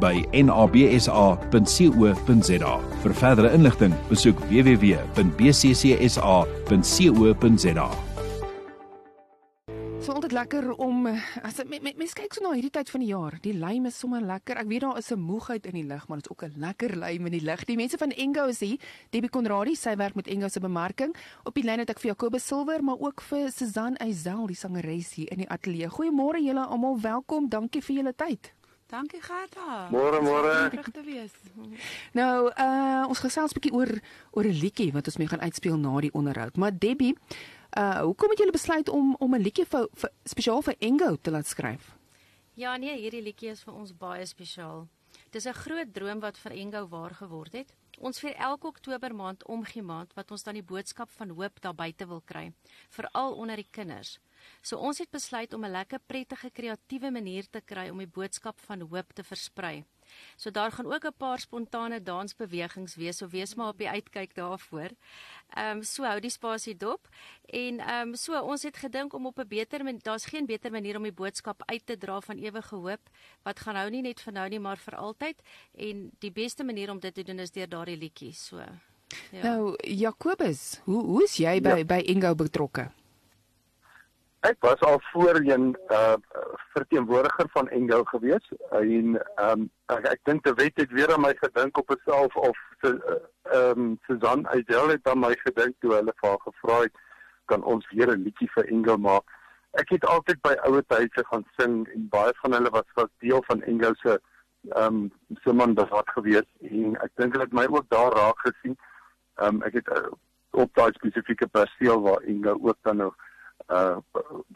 by nabsa.co.za. Vir verdere inligting, besoek www.bccsa.co.za. So altyd lekker om as mense me, me, kyk so na hierdie tyd van die jaar. Die lym is sommer lekker. Ek weet daar is 'n moegheid in die lug, maar dit is ook 'n lekker lym in die lug. Die mense van Engo is hier. Debbie Konradi, sy werk met Engo se bemarking. Op die lyn het ek vir Jakobus Silwer, maar ook vir Susan Eysel, die sangeres hier in die ateljee. Goeiemôre julle almal. Welkom. Dankie vir julle tyd. Dankie Gerda. Môre môre. Terug te wees. Nou, uh ons gesels 'n bietjie oor oor 'n liedjie wat ons mee gaan uitspeel na die onderhoud. Maar Debbie, uh hoekom het julle besluit om om 'n liedjie vir, vir spesiaal vir Engo te laat skryf? Ja nee, hierdie liedjie is vir ons baie spesiaal. Dis 'n groot droom wat vir Engo waar geword het. Ons vier elke Oktober maand omgee maand wat ons dan die boodskap van hoop daar buite wil kry, veral onder die kinders. So ons het besluit om 'n lekker prettige kreatiewe manier te kry om die boodskap van hoop te versprei. So daar gaan ook 'n paar spontane dansbewegings wees, so wees maar op die uitkyk daarvoor. Ehm um, so hou die spasie dop en ehm um, so ons het gedink om op 'n beter daar's geen beter manier om die boodskap uit te dra van ewige hoop wat gaan hou nie net vir nou nie maar vir altyd en die beste manier om dit te doen is deur daardie liedjie so. Ja. Nou Jakobus, hoe hoe is jy by ja. by Ingo betrokke? Ek was al voorheen uh verteenwoordiger van Engel gewees en ehm um, ek, ek dink die wet het weer aan my gedink op homself of ehm um, Susan Adel het aan my gedink toe hulle vir haar gevra het kan ons weer 'n liedjie vir Engel maak. Ek het altyd by ouer huise gaan sing en baie van hulle was was deel van Engel se ehm um, se man wat gewees en ek dink hulle het my ook daar raak gesien. Ehm um, ek het uh, op daai spesifieke perseel waar Engel ook dan nog uh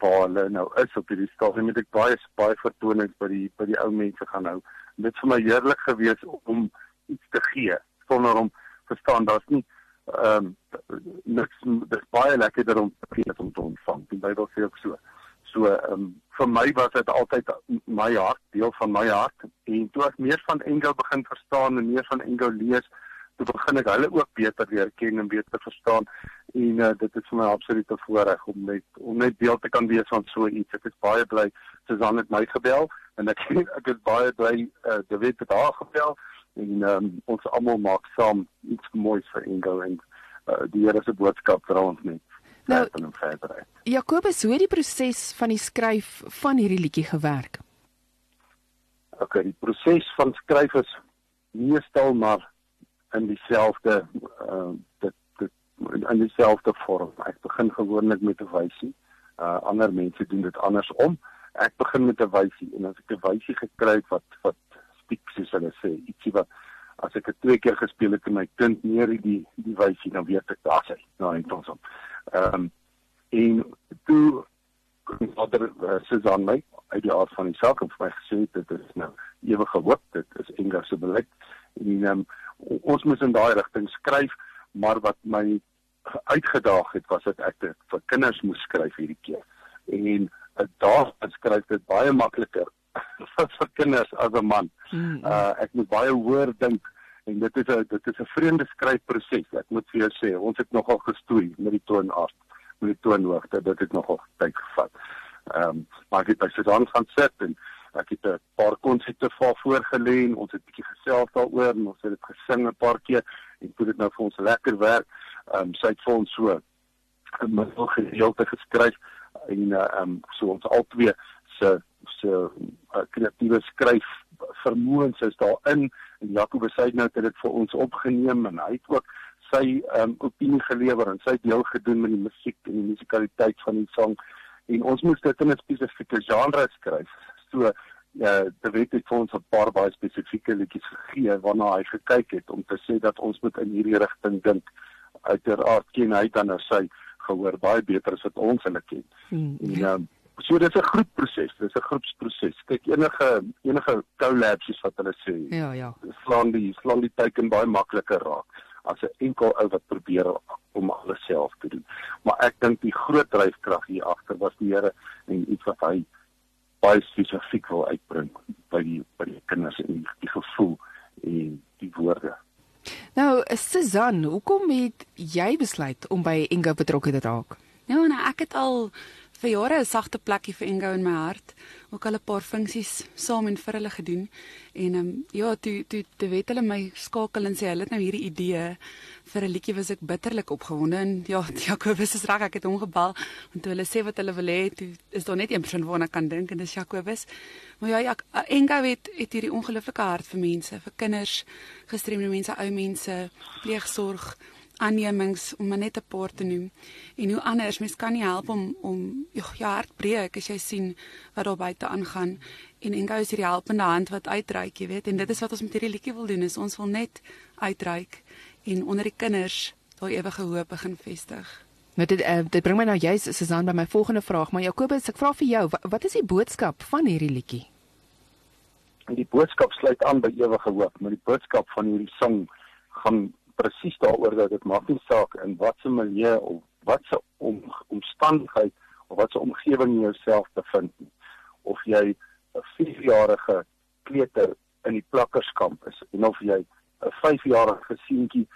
waar hulle nou is op hierdie stadium het ek baie baie vertonings by die by die ou mense gaan hou. En dit vir my heerlik gewees om iets te gee sonder om verstaan daar's nie ehm um, niks dis baie lekkerder om te gee as om te ontvang. Die Bybel sê ook so. So ehm um, vir my was dit altyd my hart, deel van my hart en toe ek meer van Engel begin verstaan en meer van Engel lees toe begin ek hulle ook beter leer ken en beter verstaan en uh, dit is vir my absoluut 'n voorreg om net om net deel te kan wees van so iets. Ek is baie bly Susan het my gebel en ek ek is baie bly uh, David het haar gebel en um, ons almal maak saam iets moois vir Ingo en uh, die Here se boodskap vir ons net. Nou, Jakobus, hoe het die proses van die skryf van hierdie liedjie gewerk? OK, die proses van skryf is meestal maar in dieselfde uh dit dit in dieselfde vorm. Ek begin gewoonlik met 'n wysie. Uh ander mense doen dit andersom. Ek begin met 'n wysie en as ek 'n wysie gekry het wat wat spiek soos hulle sê, ietsie wat as ek dit twee keer gespeel het en my kind neer die die wysie dan weet ek daar's hy. Nou en ons. Ehm um, en toe ander uh, Susan my uit die aard van die saak en vir my gesê dit is nou ewige hoop, dit is Engels se beleid en um, ons moes in daai rigting skryf maar wat my uitgedaag het was dat ek dit vir kinders moes skryf hierdie keer en daar skryf dit baie makliker vir kinders as 'n man. Mm. Uh ek moet baie hoor dink en dit is 'n dit is 'n vreemde skryfproses. Ek moet vir jou sê, ons het nogal gestoei met die toonaard, met die toonhoogte. Dit het nogal tyd gevat. Ehm um, maar ek het by Susan gaan sit en ek het 'n paar konsepte vir voorgelê en ons het 'n bietjie gesels daaroor en ons het dit gesing 'n paar keer en toe dit nou vir ons lekker werk. Ehm um, sy het vir ons so 'n middel gedeelte geskryf en ehm um, so ons albei se se uh, kreatiewe skryf vermoëns is daarin en Jakobus sê nou dat dit vir ons opgeneem en hy het ook sy ehm um, opinie gelewer en sy deel gedoen met die musiek en die musikaliteit van die sang en ons moes dit in 'n spesifieke genre skryf. So ja uh, David het vir ons 'n paar baie spesifieke liedjies gegee waarna hy gekyk het om te sê dat ons moet in hierdie rigting dink uiteraard ken hy dan nou sy gehoor baie beter as wat ons hulle ken. Hmm. En um, so dis 'n groepproses, dis 'n groepsproses. Kyk enige enige collabs wat hulle sê. Ja, ja. Slaan die slaan die teiken baie makliker raak as 'n enkel ou wat probeer om alles self te doen. Maar ek dink die groot dryfkrag hier agter was die Here en iets wat hy baie spesifiek wil uitbring by die by die kinders en die, die gevoel en die woorde. Nou, Susan, hoekom het jy besluit om by Ingo betrokke te raak? Ja, nou ek het al vir jare 'n sagte plekkie vir Ingo in my hart. Ook al 'n paar funksies saam en vir hulle gedoen. En ehm um, ja, toe toe toe weet hulle my skakel en sê hulle het nou hierdie idee vir 'n liedjie was ek bitterlik opgewonde en ja, Jakobus is reg, ek het hom gebel en toe hulle sê wat hulle wil hê, toe is daar net een persoon waarna kan dink en dis Jakobus. Maar ja, ja Ingo het het hierdie ongelooflike hart vir mense, vir kinders, gestremde mense, ou mense, pleegsorg aannemings om maar net 'n paar te noem. En hoe anders mens kan nie help om om jou hart breek as jy sien wat daar buite aangaan en en gou is hierdie helpende hand wat uitreik, jy weet, en dit is wat ons met hierdie liedjie wil doen, is ons wil net uitreik en onder die kinders daai ewige hoop begin vestig. Nou dit uh, dit bring my nou juist Susan by my volgende vraag, maar Jakobus, ek vra vir jou, wat, wat is die boodskap van hierdie liedjie? Die boodskap sluit aan by ewige hoop, maar die boodskap van hierdie sang gaan presies daaroor dat dit maak nie saak in watter milieu of watse om, omstandigheid of watse omgewing jy jouself bevind nie. Of jy 'n 4-jarige kleuter in die plakkerskamp is en of jy 'n 5-jarige seentjie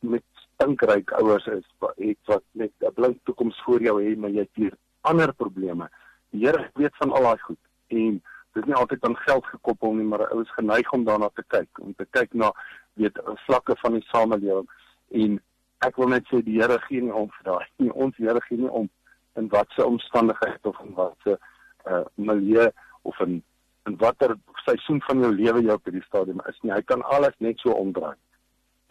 met stinkryk ouers is het wat net 'n blink toekoms voor jou het maar jy het ander probleme. Die Here weet van al daai goed en dis nie altyd aan geld gekoppel nie, maar 'n ou is geneig om daarna te kyk, om te kyk na weet vlakke van die samelewing en ek wil net sê die Here gee nie om vir daai nie. Ons Here gee nie om in watse omstandighede of in watse uh milieu of in in watter seisoen van jou lewe jy op hierdie stadium is nie. Hy kan alles net so omdraai.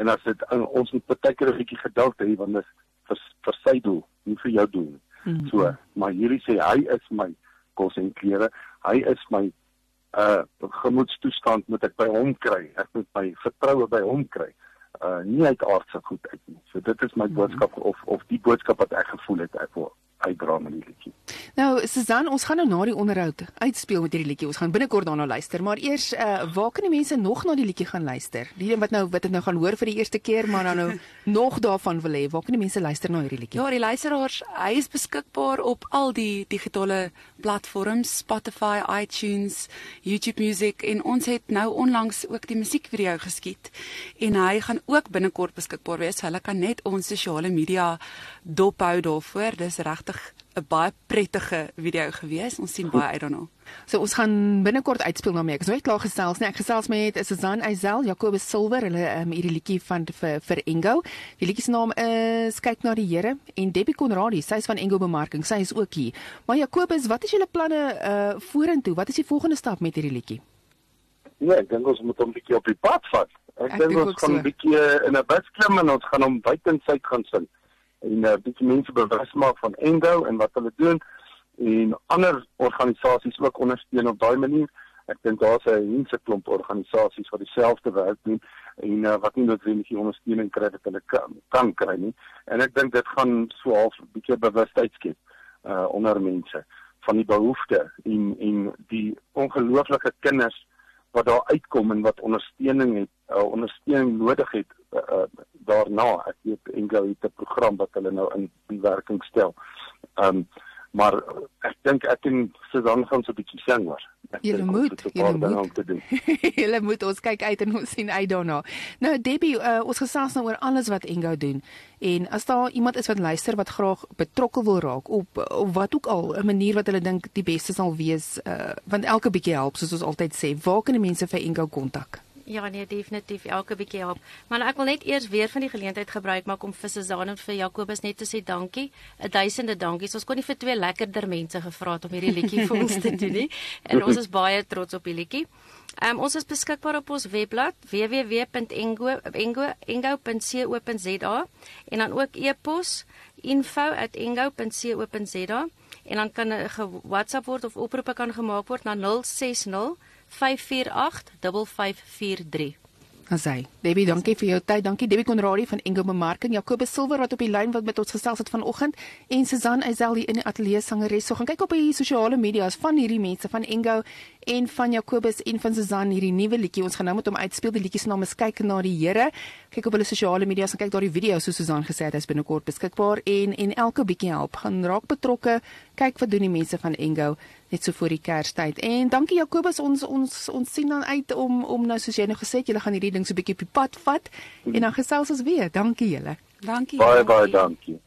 En as dit ons moet baie keer 'n bietjie geduld hê want dit vir vir sy doel, nie vir jou doel nie. Mm -hmm. So, maar hierdie sê hy is my kos en klere. Hy is my uh gemoedstoestand moet ek by hom kry. Ek moet my vertroue by hom kry. Uh nie uit aardse goed uit nie. So dit is my mhm. boodskap of of die boodskap wat ek gevoel het ek wil uitdra met die liedjie. Nou, Susan, ons gaan nou na die onderhoud uitspeel met hierdie liedjie. Ons gaan binnekort daarna luister, maar eers uh waar kan die mense nog na die liedjie gaan luister? Die wat nou wat dit nou gaan hoor vir die eerste keer, maar dan nou nog daarvan wil hê. Waar kan die mense luister na hierdie liedjie? Ja, die luisteraars, hy is beskikbaar op al die digitale platforms, Spotify, iTunes, YouTube Music en ons het nou onlangs ook die musiekvideo geskiet en hy gaan ook binnekort beskikbaar wees. Hulle kan net ons sosiale media dophou daarvoor. Dis regtig 'n baie prettige video gewees. Ons sien baie uit daarna. So ons gaan binnekort uitspeel daarmee. Ek is nooit klaar gesels nie. Ek gesels met Susan Eisel, Jacobus Silver, hulle um, hierdie liedjie van vir vir Engo. Die liedjie se naam is Kyk na die Here en Debbie Conradie, sy is van Engo Bemarking. Sy is ook hier. Maar Jacobus, wat is julle planne uh vorentoe? Wat is die volgende stap met hierdie liedjie? Ja, ek dink ons moet hom 'n bietjie op die pad vat. Ek, ek dink ons gaan 'n so. bietjie in 'n bus klim en ons gaan hom buite in sy gaan sing en 'n uh, bietjie mense bewus maak van Endo en wat hulle doen en ander organisasies ook ondersteun op daai manier. Ek dink daar's 'n mense klomp organisasies wat dieselfde werk doen en uh, wat nie noodwendig die ondersteuning kry wat hulle kan, kan kry nie. En ek dink dit gaan so half 'n bietjie bewustheid skep uh onder mense van die behoeftes en en die ongelooflike kinders wat daar uitkom en wat ondersteuning het, uh, ondersteuning nodig het uh, daarna. Ek weet Engel het 'n program wat hulle nou in die werking stel. Um maar ek dink ek en Susan gaan so 'n bietjie sing maar. Julle moet, julle moet. julle moet ons kyk uit en ons sien uit daarna. Nou Debbie, uh, ons gesels nou oor alles wat Engo doen. En as daar iemand is wat luister wat graag betrokke wil raak op of wat ook al 'n manier wat hulle dink die beste sal wees, uh, want elke bietjie help soos ons altyd sê. Waar kan die mense vir Engo kontak? Ja nee, definitief elke bietjie help. Maar nou, ek wil net eers weer van die geleentheid gebruik maak om vir Suzan en vir Jakobus net te sê dankie. 'n Duisende dankies. Ons kon nie vir twee lekkerder mense gevra het om hierdie liedjie vir ons te doen nie. En ons is baie trots op die liedjie. Um, ons is beskikbaar op ons webblad www.engo.engo.co.za en dan ook e-pos info@engo.co.za en dan kan 'n WhatsApp word of oproepe kan gemaak word na 060 548 5543. Asai. Debbie, dankie vir jou tyd. Dankie Debbie Konradi van Engo Bemarking. Jacobus Silver wat op die lyn wat met ons gesels het vanoggend en Susan Ezel hier in die ateljee sangeres. So gaan kyk op die sosiale media's van hierdie mense van Engo en van Jacobus en van Susan hierdie nuwe liedjie. Ons gaan nou met hom uitspeel. Die liedjie se naam is Kyk na die Here. Kyk op hulle sosiale media's en kyk daar die video so Susan gesê het hy's binnekort beskikbaar en en elke bietjie help. Gaan raak betrokke. Kyk wat doen die mense van Engo net so voor die Kerstyd. En dankie Jacobus, ons ons ons sien dan uit om om nou soos jy nou gesê het, julle gaan hierdie ding so 'n bietjie op die pad vat en dan gesels ons weer. Dankie julle. Dankie. Baie baie dankie.